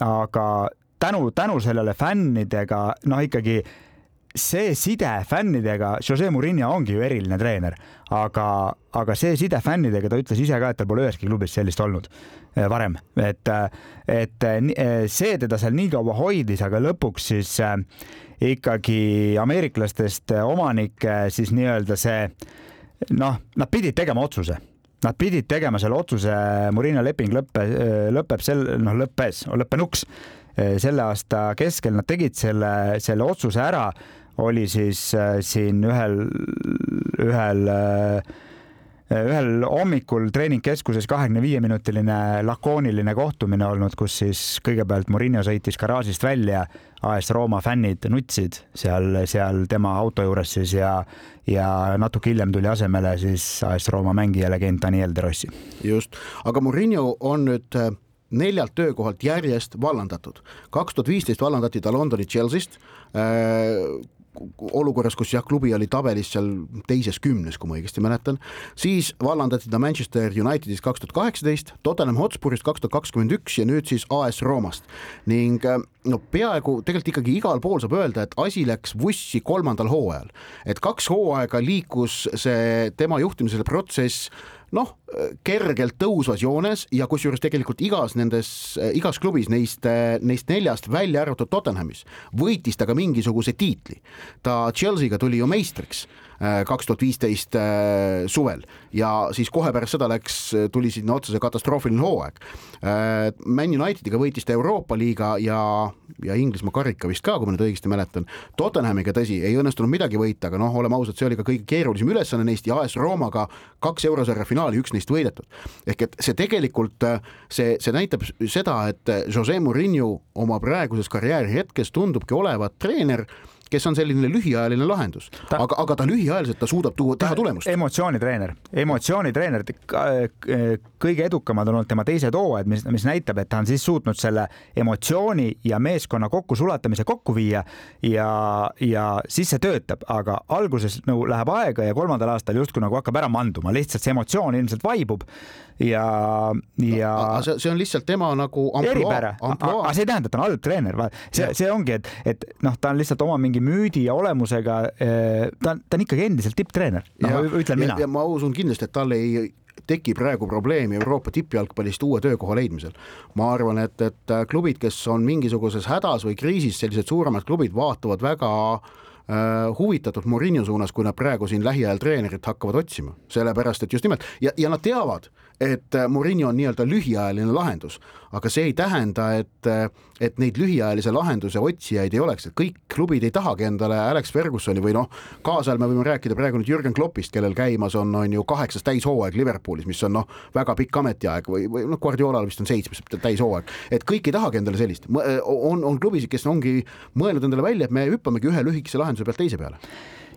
aga tänu, tänu sellele fännidega noh, ikkagi see side fännidega, Jose Murillo ongi ju eriline treener, aga, aga see side fännidega, ta ütles ise ka, et tal pole üheski klubis sellist olnud eh, varem, et, et eh, see teda seal nii kaua hoidis, aga lõpuks siis eh, ikkagi ameeriklastest omanik siis nii-öelda see noh, nad pidid tegema otsuse. Nad pidid tegema selle otsuse, Murillo leping lõppe, lõpeb sel, noh, lõppes, lõppenuks selle aasta keskel, nad tegid selle, selle otsuse ära oli siis äh, siin ühel, ühel äh, ühel hommikul treeningkeskuses kahekümne viie minutiline lakooniline kohtumine olnud, kus siis kõigepealt Murillo sõitis garaažist välja, AS Rooma fännid nutsid seal, seal tema auto juures siis ja, ja natuke hiljem tuli asemele siis AS Rooma mängija legend Daniel De Rossi. just, aga Murillo on nüüd äh, neljalt töökohalt järjest vallandatud. kaks tuhat viisteist vallandati ta Londoni Chelsea'st olukorras, kus jah, klubi oli tabelis seal teises kümnes, kui ma õigesti mäletan, siis vallandati ta Manchester Unitedis kaks tuhat kaheksateist, Tottenham Hotspurist kaks tuhat kakskümmend üks ja nüüd siis AS Roomast ning äh, no peaaegu tegelikult ikkagi igal pool saab öelda, et asi läks vussi kolmandal hooajal, et kaks hooaega liikus see tema juhtimisel protsess noh, kergelt tõusvas joones ja kusjuures tegelikult igas nendes, igas klubis neist, neist neljast, välja arvatud Tottenhamis, võitis ta ka mingisuguse tiitli. ta Chelsea'ga tuli ju meistriks kaks tuhat viisteist äh, suvel ja siis kohe pärast seda läks, tuli sinna otsa see katastroofiline hooaeg. Äh, Man Unitediga võitis ta Euroopa liiga ja, ja Inglismaa karika vist ka, kui ma nüüd õigesti mäletan. Tottenhamiga tõsi, ei õnnestunud midagi võita, aga noh, oleme ausad, see oli ka kõige keerulisem ülesanne neist ja AS Roomaga kaks eurosarja finaali, üks neist võidetud. ehk et see tegelikult, see, see näitab seda, et Jose Murillo oma praeguses karjääri hetkes tundubki olevat treener kes on selline lühiajaline lahendus, aga, aga ta lühiajaliselt, ta suudab tuua, teha tulemust. emotsioonitreener, emotsioonitreener, kõige edukamad on olnud tema teised hooajad, mis, mis näitab, et ta on siis suutnud selle emotsiooni ja meeskonna kokkusulatamise kokku viia ja, ja siis see töötab, aga alguses nagu läheb aega ja kolmandal aastal justkui nagu hakkab ära manduma, lihtsalt see emotsioon ilmselt vaibub ja, ja no,. see, see on lihtsalt tema nagu eripära, aga see ei tähenda, et ta on halb treener, see, see ongi, et, et noh, ta on lihtsalt oma mingi müüdi ja olemusega, eh, ta ta on ikkagi endiselt tipptreener, noh ütlen mina. ja ma usun kindlasti, et tal ei teki praegu probleemi Euroopa tippjalgpallist uue töökoha leidmisel. ma arvan, et, et klubid, kes on mingisuguses hädas või kriisis, sellised suuremad klubid vaatavad väga äh, huvitatud Murillo suunas, kui nad praegu siin lähiajal treenerit hakkavad otsima, sellepärast et just nimelt ja, ja nad teavad, et äh, Murillo on nii-öelda lühiajaline lahendus, aga see ei tähenda, et, äh, et neid lühiajalise lahenduse otsijaid ei oleks, et kõik klubid ei tahagi endale Alex Fergusoni või noh, kaasajal me võime rääkida praegu nüüd Jürgen Kloppist, kellel käimas on, on ju kaheksas täishooaeg Liverpoolis, mis on noh, väga pikk ametiaeg või, või noh, Guardiolal vist on seitsmes täishooaeg, et kõik ei tahagi endale sellist, on, on klubisid, kes ongi mõelnud endale välja, et me hüppamegi ühe lühikese lahenduse pealt teise peale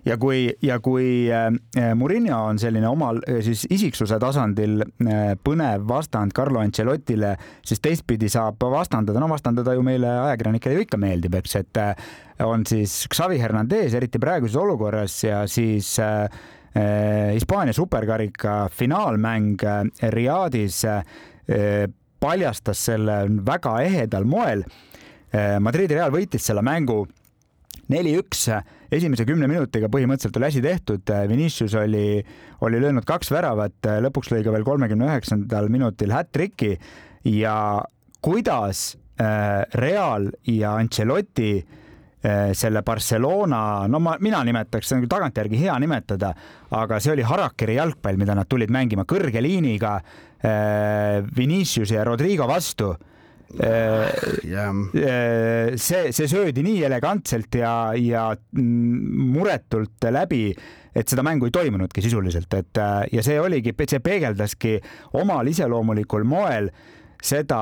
ja kui, ja kui äh, Murillo on selline omal äh, siis isiksuse tasandil äh, põnev vastand Carlo Ancelotile, siis teistpidi saab vastandada, no vastandada ju meile ajakirjanikele ju ikka meeldib, eks, et on siis Xavi Hernandez, eriti praeguses olukorras ja siis Hispaania superkarika finaalmäng Riadis paljastas selle väga ehedal moel. Madridi Real võitis selle mängu neli-üks, esimese kümne minutiga põhimõtteliselt oli asi tehtud, Vinicius oli, oli löönud kaks väravat, lõpuks lõi ka veel kolmekümne üheksandal minutil hat-tricki. Ja kuidas äh, Real ja Ancelotti äh, selle Barcelona, no ma, mina nimetaks, see on küll tagantjärgi hea nimetada, aga see oli Harakiri jalgpall, mida nad tulid mängima kõrge liiniga äh, Vinicius ja Rodrigo vastu yeah.. Äh, see, see söödi nii elegantselt ja, ja muretult läbi, et seda mängu ei toimunudki sisuliselt, et äh, ja see oligi, see peegeldaski omal iseloomulikul moel seda,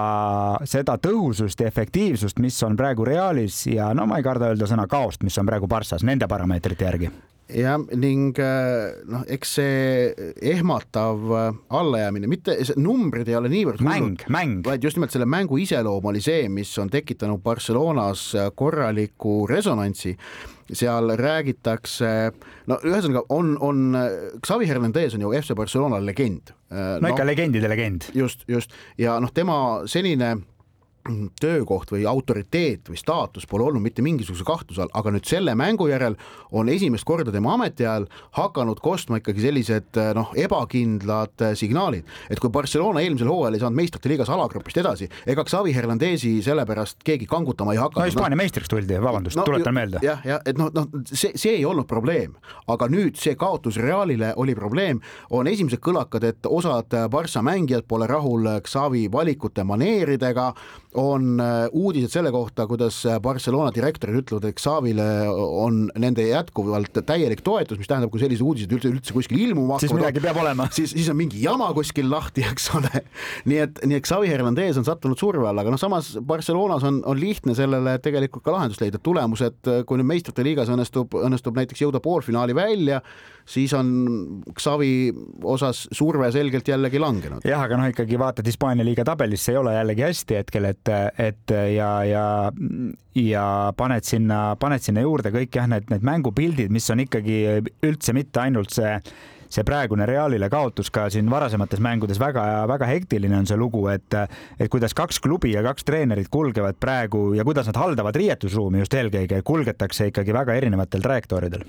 seda tõhusust ja efektiivsust, mis on praegu Realis ja no ma ei karda öelda sõna kaost, mis on praegu Barssas nende parameetrite järgi jah, ning äh, noh, eks see ehmatav äh, allajäämine, mitte numbrid ei ole niivõrd mäng, mäng, vaid just nimelt selle mängu iseloom oli see, mis on tekitanud Barcelonas korraliku resonantsi. seal räägitakse, no ühesõnaga on, on Xavi Hernandez on ju FC Barcelona legend. no ikka no, legendide legend. just, just ja noh, tema senine töökoht või autoriteet või staatus pole olnud mitte mingisuguse kahtluse all, aga nüüd selle mängu järel on esimest korda tema ametiajal hakanud kostma ikkagi sellised noh, ebakindlad signaalid, et kui Barcelona eelmisel hooajal ei saanud meistrite liigas alagrupist edasi, ega Xavi Hernandezi sellepärast keegi kangutama ei hakanud. no Hispaania no, meistriks tuldi, vabandust no,, tuletan meelde. jah, jah, et noh, noh see, see ei olnud probleem, aga nüüd see kaotus Realile oli probleem, on esimesed kõlakad, et osad Barca mängijad pole rahul Xavi valikute maneeridega on äh, uudised selle kohta, kuidas äh, Barcelona direktorid ütlevad, et Xavile on nende jätkuvalt täielik toetus, mis tähendab, kui sellised uudised üldse, üldse kuskil ilmuma hakkavad, siis midagi peab olema. siis, siis on mingi jama kuskil lahti, eks ole. nii et, nii et Xavi Hernandez on sattunud surve alla, aga noh, samas Barcelonas on, on lihtne sellele tegelikult ka lahendust leida, tulemused, kui nüüd meistrite liigas õnnestub, õnnestub näiteks jõuda poolfinaali välja, siis on Xavi osas surve selgelt jällegi langenud. jah, aga noh, ikkagi vaatad Hispaania liiga tabelisse ei ole jällegi hästi hetkel, et, et ja, ja, ja paned sinna, paned sinna juurde kõik jah, need, need mängupildid, mis on ikkagi üldse mitte ainult see see praegune Realile kaotus ka siin varasemates mängudes väga-väga hektiline on see lugu, et et kuidas kaks klubi ja kaks treenerit kulgevad praegu ja kuidas nad haldavad riietusruumi just eelkõige, kulgetakse ikkagi väga erinevatel trajektooridel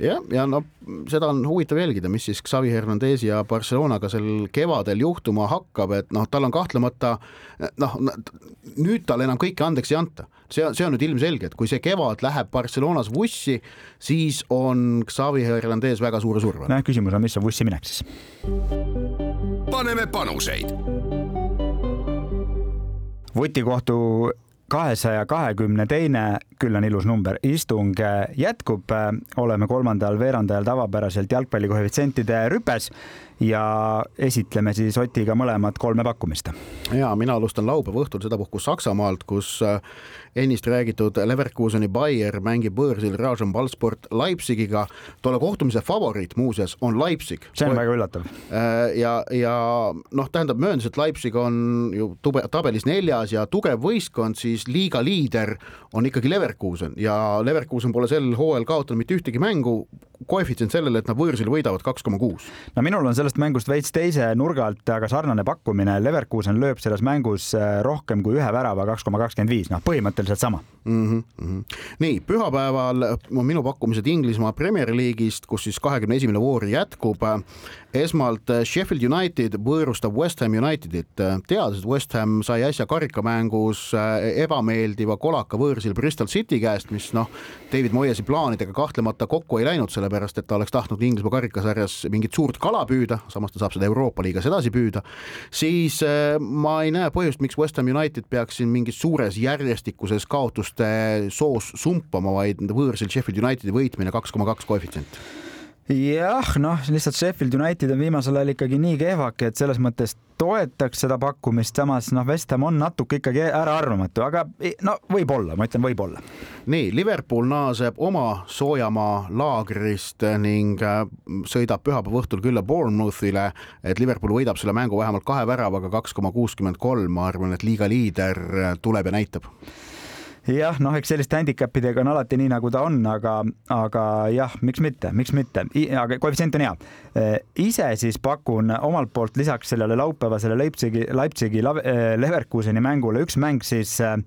jah, ja no seda on huvitav jälgida, mis siis Xavi Hernandezi ja Barcelonaga sel kevadel juhtuma hakkab, et noh, tal on kahtlemata noh, nüüd talle enam kõike andeks ei anta. see, see on nüüd ilmselge, et kui see kevad läheb Barcelonas vussi, siis on Xavi Hernandez väga suure surve nojah, küsimus on, mis on vussi minek siis? paneme panuseid vutikohtu kahesaja kahekümne teine, küll on ilus number, istung jätkub. oleme kolmandal veerandajal tavapäraselt jalgpallikoefitsientide rüpes ja esitleme siis Otiga mõlemad kolme pakkumist. ja mina alustan laupäeva õhtul sedapuhku Saksamaalt, kus äh, ennist räägitud Leverkuseni Bayer mängib võõrsil Rajan Ballsport Leipzigiga. tolle kohtumise favoriit muuseas on Leipzig. see on väga üllatav. Äh, ja, ja noh, tähendab mööndus, et Leipzig on ju tube, tabelis neljas ja tugev võistkond, siis liiga liider on ikkagi Leverkusen ja Leverkusen pole sel hooajal kaotanud mitte ühtegi mängu koefitsient sellele, et nad võõrsil võidavad kaks koma kuus. no minul on sellest mängust veits teise nurga alt, aga sarnane pakkumine. Leverkusen lööb selles mängus äh, rohkem kui ühe värava, kaks koma kakskümmend viis, noh, põhimõtteliselt sama mm. -hmm. nii, pühapäeval on minu pakkumised Inglismaa Premier League'ist, kus siis kahekümne esimene voor jätkub. esmalt äh, Sheffield United võõrustab West Ham Unitedit, teades, et West Ham sai äsja karikamängus äh, ebameeldiva kolaka võõrsil Bristol City käest, mis noh, David Moyesi plaanidega kahtlemata kokku ei läinud, sellepärast et ta oleks tahtnud Inglismaa karikasarjas mingit suurt kala püüda, samas ta saab seda Euroopa liigas edasi püüda, siis äh, ma ei näe põhjust, miks West Ham United peaks siin mingis suures järjestikuses kaotuste soos sumpama, vaid võõrsil Sheffield Unitedi võitmine kaks koma kaks koefitsient jah, noh, lihtsalt Sheffield United on viimasel ajal ikkagi nii kehvake, et selles mõttes toetaks seda pakkumist, samas noh, West Ham on natuke ikkagi äraarvamatu, aga no võib-olla, ma ütlen võib-olla. nii, Liverpool naaseb oma soojamaa laagrist ning äh, sõidab pühapäeva õhtul külla Bournemouthile, et Liverpool võidab selle mängu vähemalt kahe väravaga, kaks koma kuuskümmend kolm, ma arvan, et liiga liider äh, tuleb ja näitab jah, noh, eks selliste handicap idega on alati nii, nagu ta on, aga, aga jah, miks mitte, miks mitte, aga koefitsient on hea. Äh, ise siis pakun omalt poolt lisaks sellele laupäevasele Leipzigi, Leipzigi äh, Leverkuseni mängule üks mäng siis äh,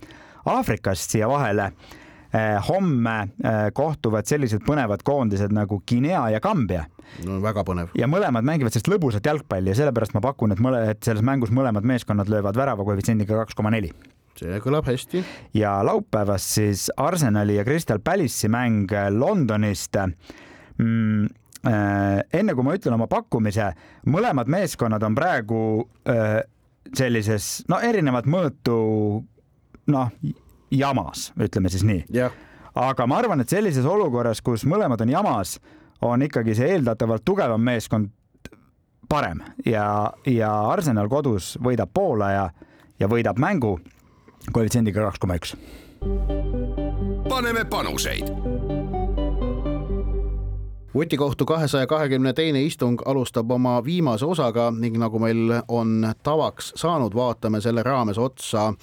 Aafrikast siia vahele homme kohtuvad sellised põnevad koondised nagu Guinea ja Kambja no väga põnev. ja mõlemad mängivad sellist lõbusat jalgpalli ja sellepärast ma pakun, et mõle, et selles mängus mõlemad meeskonnad löövad värava koefitsiendiga kaks koma neli see kõlab hästi. ja laupäevast siis Arsenali ja Crystal Palace'i mäng Londonist. Mm, äh, enne kui ma ütlen oma pakkumise, mõlemad meeskonnad on praegu äh, sellises no erinevat mõõtu noh jamas, ütleme siis nii. Yeah.. aga ma arvan, et sellises olukorras, kus mõlemad on jamas, on ikkagi see eeldatavalt tugevam meeskond parem. Ja, ja Arsenal kodus võidab Poola ja, ja võidab mängu koefitsiendiga kaks koma üks. paneme panuseid vutikohtu kahesaja kahekümne teine istung alustab oma viimase osaga ning nagu meil on tavaks saanud, vaatame selle raames otsa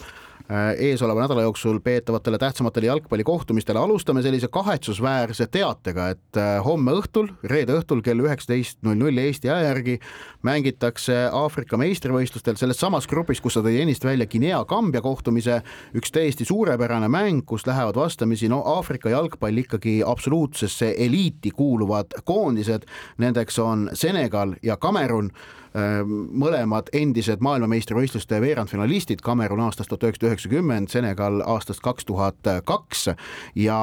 eesoleva nädala jooksul peetavatele tähtsamatele jalgpallikohtumistele. alustame sellise kahetsusväärse teatega, et homme õhtul, reede õhtul kell üheksateist null null Eesti aja järgi mängitakse Aafrika meistrivõistlustel selles samas grupis, kus sa tõid ennist välja Guinea-Kambja kohtumise, üks täiesti suurepärane mäng, kus lähevad vastamisi no Aafrika jalgpall ikkagi absoluutsesse eliiti kuuluvad koondised, nendeks on Senegal ja Kamerun mõlemad endised maailmameistrivõistluste veerandfinalistid, Kamerun aastast tuhat üheksasada üheksakümmend, Senegal aastast kaks tuhat kaks. Ja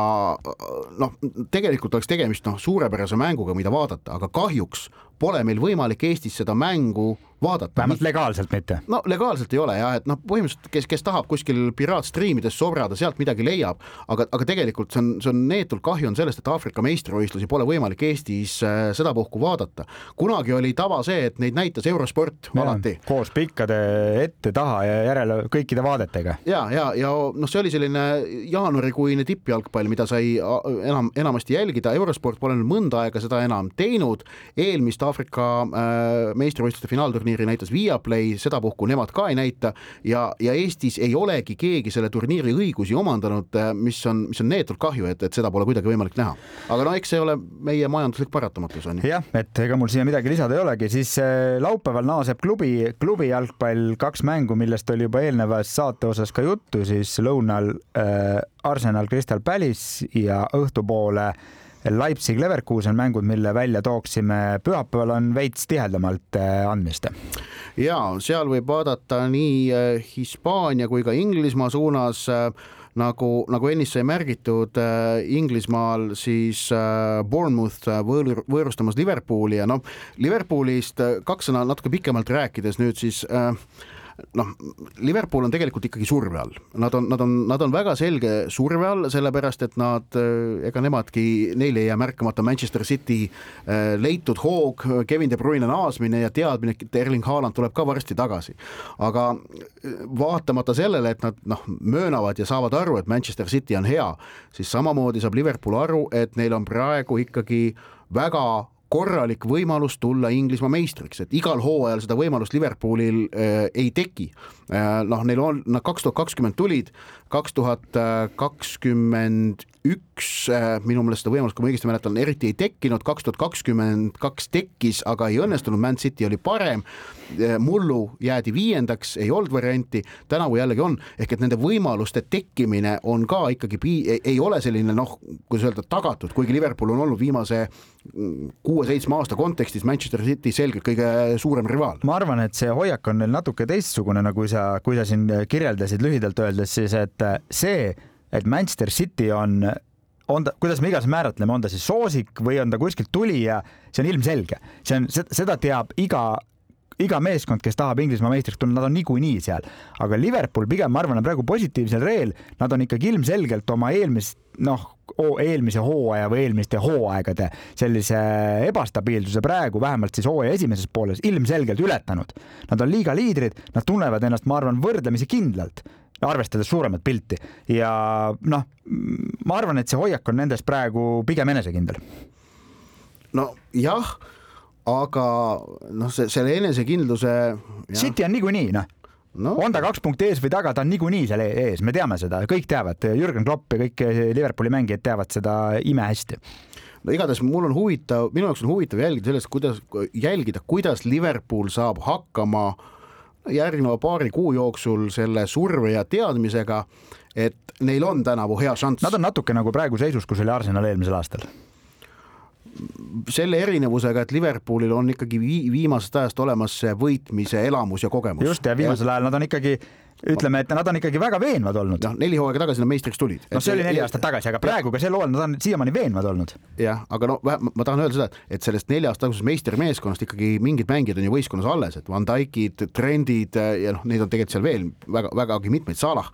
noh, tegelikult oleks tegemist noh, suurepärase mänguga, mida vaadata, aga kahjuks pole meil võimalik Eestis seda mängu vaadata. vähemalt legaalselt mitte. no legaalselt ei ole jah, et noh, põhimõtteliselt kes, kes tahab kuskil piraatstriimides sobrada, sealt midagi leiab, aga, aga tegelikult see on, see on neetult kahju on sellest, et Aafrika meistrivõistlusi pole võimalik Eestis äh, sedapuhku vaadata. kunagi oli tava see, et neid näitas Eurosport ja, alati. koos pikkade ette, taha ja järele kõikide vaadetega. ja, ja, ja noh, see oli selline jaanuarikuine tippjalgpall, mida sai enam, enamasti jälgida, Eurosport pole nüüd mõnda aega seda enam teinud, eelmist Aafrika äh, meistrivõistluste finaalturniiri näitas Viaplay, sedapuhku nemad ka ei näita ja, ja Eestis ei olegi keegi selle turniiri õigusi omandanud, äh, mis on, mis on neetult kahju, et, et seda pole kuidagi võimalik näha. aga no eks see ole meie majanduslik paratamatus on ju. jah, et ega mul siia midagi lisada ei olegi, siis äh, laupäeval naaseb klubi, klubi jalgpall kaks mängu, millest oli juba eelnevas saate osas ka juttu, siis lõunal äh, Arsenal Crystal Palace ja õhtupoole äh, Leipzig, Leverkusen mängud, mille välja tooksime, pühapäeval on veits tihedamalt äh, andmist. ja seal võib vaadata nii äh, Hispaania kui ka Inglismaa suunas äh, nagu, nagu ennist sai märgitud äh,, Inglismaal siis äh, Bournemouth võõr, võõrustamas Liverpooli ja noh, Liverpoolist kaks sõna natuke pikemalt rääkides nüüd siis äh, noh, Liverpool on tegelikult ikkagi surve all, nad on, nad on, nad on väga selge surve all, sellepärast et nad, eh, ega nemadki, neil ei jää märkamata Manchester City eh, leitud hoog, Kevin De Bruyne naasmine ja teadmine, et Erling Haaland tuleb ka varsti tagasi. aga eh, vaatamata sellele, et nad noh, möönavad ja saavad aru, et Manchester City on hea, siis samamoodi saab Liverpool aru, et neil on praegu ikkagi väga korralik võimalus tulla Inglismaa meistriks, et igal hooajal seda võimalust Liverpoolil äh, ei teki. Noh, neil on, nad kaks tuhat kakskümmend tulid, kaks tuhat kakskümmend üks äh, minu meelest seda võimalust, kui ma õigesti mäletan, eriti ei tekkinud, kaks tuhat kakskümmend kaks tekkis, aga ei õnnestunud, Man City oli parem. Äh, mullu jäädi viiendaks, ei olnud varianti, tänavu jällegi on, ehk et nende võimaluste tekkimine on ka ikkagi pii-, ei ole selline noh, kuidas öelda, tagatud, kuigi Liverpool on olnud viimase mm, kuue-seitsme aasta kontekstis Manchester City selgelt kõige suurem rivaal. ma arvan, et see hoiak on neil natuke teistsugune, nagu sa, kui sa siin kirjeldasid lühidalt öeldes siis, et see et Manchester City on, on ta, kuidas me iganes määratleme, on ta siis soosik või on ta kuskilt tulija, see on ilmselge, see on, seda teab iga iga meeskond, kes tahab Inglismaa meistriks tulla, nad on niikuinii seal, aga Liverpool pigem, ma arvan, on praegu positiivsel reel, nad on ikkagi ilmselgelt oma eelmist, noh, eelmise hooaja või eelmiste hooaegade sellise ebastabiilsuse praegu vähemalt siis hooaja esimeses pooles ilmselgelt ületanud. Nad on liiga liidrid, nad tunnevad ennast, ma arvan, võrdlemisi kindlalt arvestades suuremat pilti ja noh, ma arvan, et see hoiak on nendes praegu pigem enesekindel. nojah, aga noh, see selle enesekindluse. City on niikuinii noh no. on ta kaks punkti ees või taga, ta on niikuinii seal e-, ees, me teame seda, kõik teavad, Jürgen Klopp ja kõik Liverpooli mängijad teavad seda imehästi no igatahes mul on huvitav, minu jaoks on huvitav jälgida sellest, kuidas jälgida, kuidas Liverpool saab hakkama järgneva paari kuu jooksul selle surve ja teadmisega, et neil on tänavu hea šanss. Nad on natuke nagu praegu seisus, kus oli Arsenal eelmisel aastal selle erinevusega, et Liverpoolil on ikkagi viimasest ajast olemas see võitmise elamus ja kogemus. just ja viimasel ajal nad on ikkagi ütleme, et nad on ikkagi väga veenvad olnud. noh, neli hooaega tagasi nad meistriks tulid. noh, see oli neli aastat tagasi, aga praegu ka sel hooajal nad on siiamaani veenvad olnud. jah, aga no ma tahan öelda seda, et sellest nelja aasta tagusest meistrimeeskonnast ikkagi mingid mängijad on ju võistkonnas alles, et Van Dijkid, Trendid ja noh, neid on tegelikult seal veel väga, vägagi mitmeid, Salah.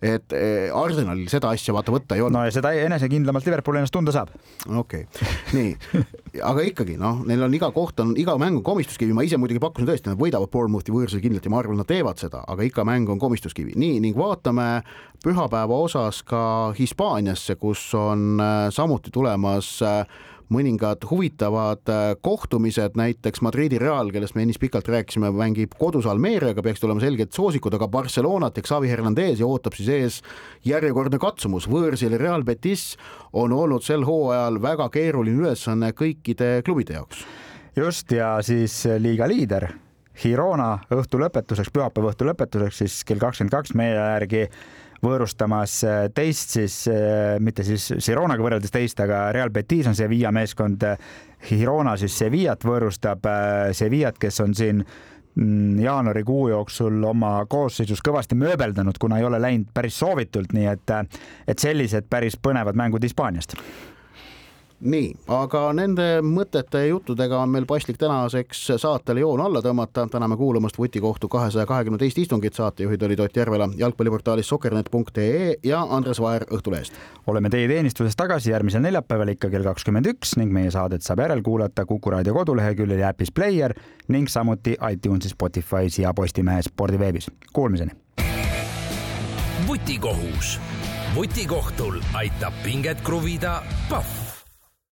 et eh, Arsenalil seda asja vaata võtta ei olnud. no ja seda enesekindlamalt Liverpool ennast tunda saab. okei okay., nii, aga ikkagi noh, neil on iga koht on, iga mäng on komistuskivi, ma ise muidugi pakkusin tõesti, nad võidavad Bournemouthi võõrsil kindlalt ja ma arvan, nad teevad seda, aga ikka mäng on komistuskivi. nii, ning vaatame pühapäeva osas ka Hispaaniasse, kus on äh, samuti tulemas äh, mõningad huvitavad äh, kohtumised, näiteks Madridi Real, kellest me ennist pikalt rääkisime, mängib kodus Almeeriaga, peaks tulema selged soosikud, aga Barcelonat ehk Xavi Hernandezi ootab siis ees järjekordne katsumus, võõrsil Real Betis on olnud sel hooajal väga keeruline ülesanne kõikide klubide jaoks. just ja siis liiga liider Girona õhtu lõpetuseks, pühapäeva õhtu lõpetuseks siis kell kakskümmend kaks meie järgi võõrustamas äh, teist siis, äh, mitte siis Gironaga võrreldes teist, aga Real Betis on Sevilla meeskond. Girona siis Sevillat võõrustab, äh, Sevillat, kes on siin mm, jaanuarikuu jooksul oma koosseisus kõvasti mööbeldanud, kuna ei ole läinud päris soovitult, nii et, et sellised päris põnevad mängud Hispaaniast nii, aga nende mõtete ja juttudega on meil paslik tänaseks saatele joon alla tõmmata. täname kuulamast vutikohtu kahesaja kahekümne teist istungit. saatejuhid olid Ott Järvela jalgpalliportaalis sokernet.ee ja Andres Vaher Õhtulehest. oleme teie teenistuses tagasi järgmisel neljapäeval ikka kell kakskümmend üks ning meie saadet saab järelkuulata Kuku raadio koduleheküljel ja äpis Player ning samuti iTunesis, Spotify's ja Postimehe spordiveebis. Kuulmiseni. vutikohus vutikohtul aitab pinget kruvida Pahv